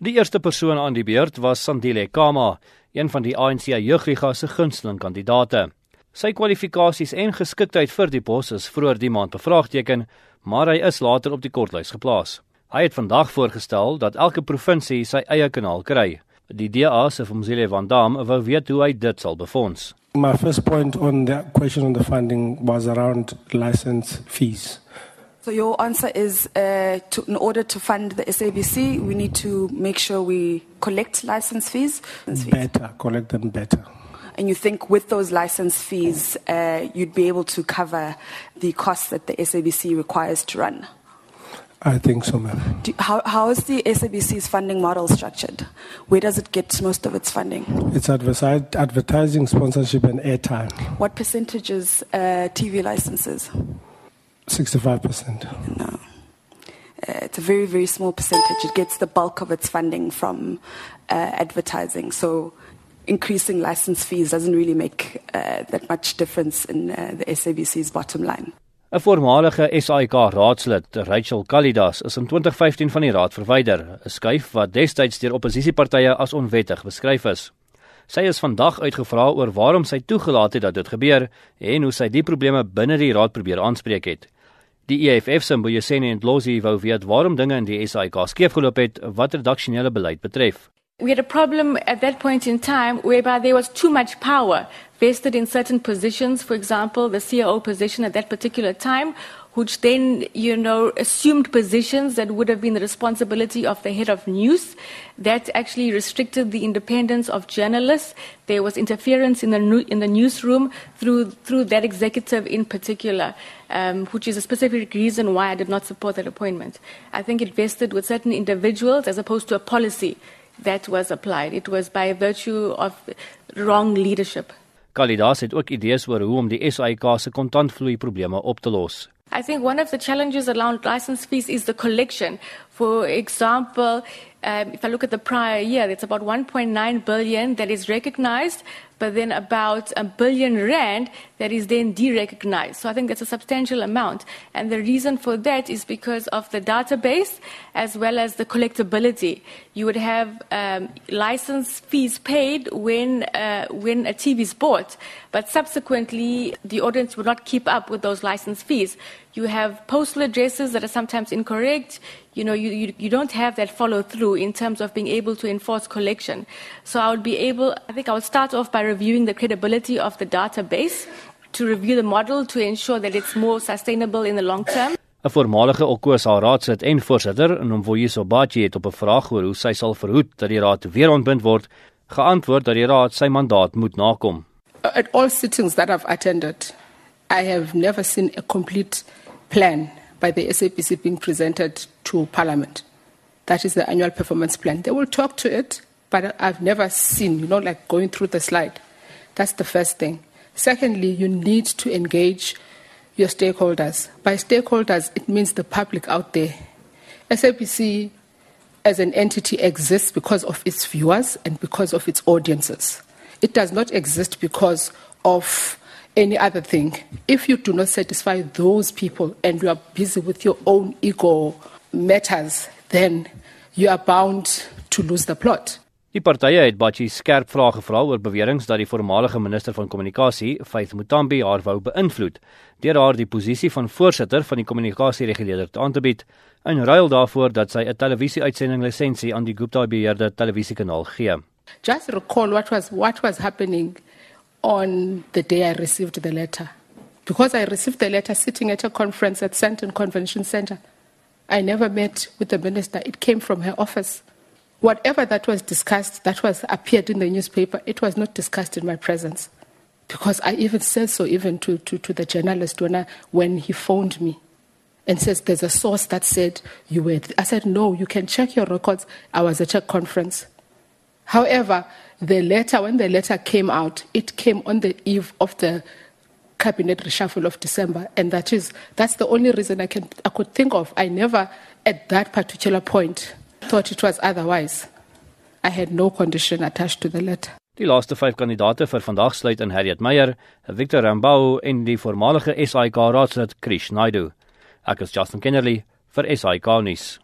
Die eerste persoon aan die beurt was Sandile Kama, een van die ANC jeugliga se gunsteling kandidaate. Sy kwalifikasies en geskiktheid vir die pos is vroeër die maand bevraagteken, maar hy is later op die kortlys geplaas. Hy het vandag voorgestel dat elke provinsie sy eie kanaal kry. Die DA se Fumzile van Dam wou weet hoe hy dit sal befonds. My first point on the question on the funding was around license fees. So your answer is uh, to, in order to fund the SABC, we need to make sure we collect license fees. Better, collect them better. And you think with those license fees, uh, you'd be able to cover the costs that the SABC requires to run? I think so, ma'am. Do, how, how is the SABC's funding model structured? Where does it get most of its funding? It's advertising, sponsorship, and airtime. What percentage is uh, TV licenses? 65%. No. Uh, it's a very, very small percentage. It gets the bulk of its funding from uh, advertising. So increasing license fees doesn't really make uh, that much difference in uh, the SABC's bottom line. 'n Voormalige SAIK raadslid, Rachel Kalidas, is in 2015 van die raad verwyder, 'n skuif wat destyds deur oppositiepartye as onwettig beskryf is. Sy is vandag uitgevra oor waarom sy toegelaat het dat dit gebeur en hoe sy die probleme binne die raad probeer aanspreek het. Die EFF se Mboyeseni Ndlozi wou weet waarom dinge in die SAIK skeefgeloop het wat redaksionele beleid betref. We had a problem at that point in time whereby there was too much power vested in certain positions, for example, the COO position at that particular time, which then, you know, assumed positions that would have been the responsibility of the head of news. That actually restricted the independence of journalists. There was interference in the, in the newsroom through, through that executive in particular, um, which is a specific reason why I did not support that appointment. I think it vested with certain individuals as opposed to a policy that was applied. It was by virtue of wrong leadership. Kalidas het ook idees oor hoe om die SAIK se kontantvloei probleme op te los. I think one of the challenges around license fees is the collection. For example, um, if I look at the prior year, it's about 1.9 billion that is recognized, but then about a billion rand that is then derecognized. So I think that's a substantial amount. And the reason for that is because of the database as well as the collectability. You would have um, license fees paid when, uh, when a TV is bought, but subsequently the audience would not keep up with those license fees. You have postal addresses that are sometimes incorrect. You know, you, you, you don't have that follow through in terms of being able to enforce collection. So I would be able, I think I would start off by reviewing the credibility of the database to review the model to ensure that it's more sustainable in the long term. 'n Voormalige Okosa raadsit en voorsitter, Nomvoyiso Bachi het op 'n vraag oor hoe sy sal verhoed dat die raad weer ontbind word, geantwoord dat die raad sy mandaat moet nakom. At all sittings that I've attended, I have never seen a complete plan by the SAPC being presented to Parliament. That is the annual performance plan. They will talk to it, but I've never seen, you know, like going through the slide. That's the first thing. Secondly, you need to engage your stakeholders. By stakeholders, it means the public out there. SAPC as an entity exists because of its viewers and because of its audiences. It does not exist because of any other thing. If you do not satisfy those people and you are busy with your own ego matters, then you are bound to lose the plot. Die partye het Bachi skerp vrae gevra oor beweringe dat die voormalige minister van kommunikasie, Faith Mutambi, haar wou beïnvloed deur haar die posisie van voorsitter van die kommunikasiereguleerder aan te bied in ruil daarvoor dat sy 'n televisie-uitsending lisensie aan die Gupta beheerde televisiekanaal gee. Just recall what was what was happening on the day I received the letter. Because I received the letter sitting at a conference at Santon Convention Center. I never met with the minister. It came from her office. Whatever that was discussed, that was appeared in the newspaper, it was not discussed in my presence. Because I even said so even to, to, to the journalist when, I, when he phoned me and says there's a source that said you were. I said, no, you can check your records. I was at a conference. However, the letter, when the letter came out, it came on the eve of the cabinet reshuffle of December, and that is that's the only reason I can I could think of. I never, at that particular point, thought it was otherwise. I had no condition attached to the letter. Die laaste 5 kandidate vir vandag sluit in Harriet Meyer, Victor Rambau en die voormalige SAIK raadslid Krish Naidu. Ek is Justin Kennerly vir SAIK nuus.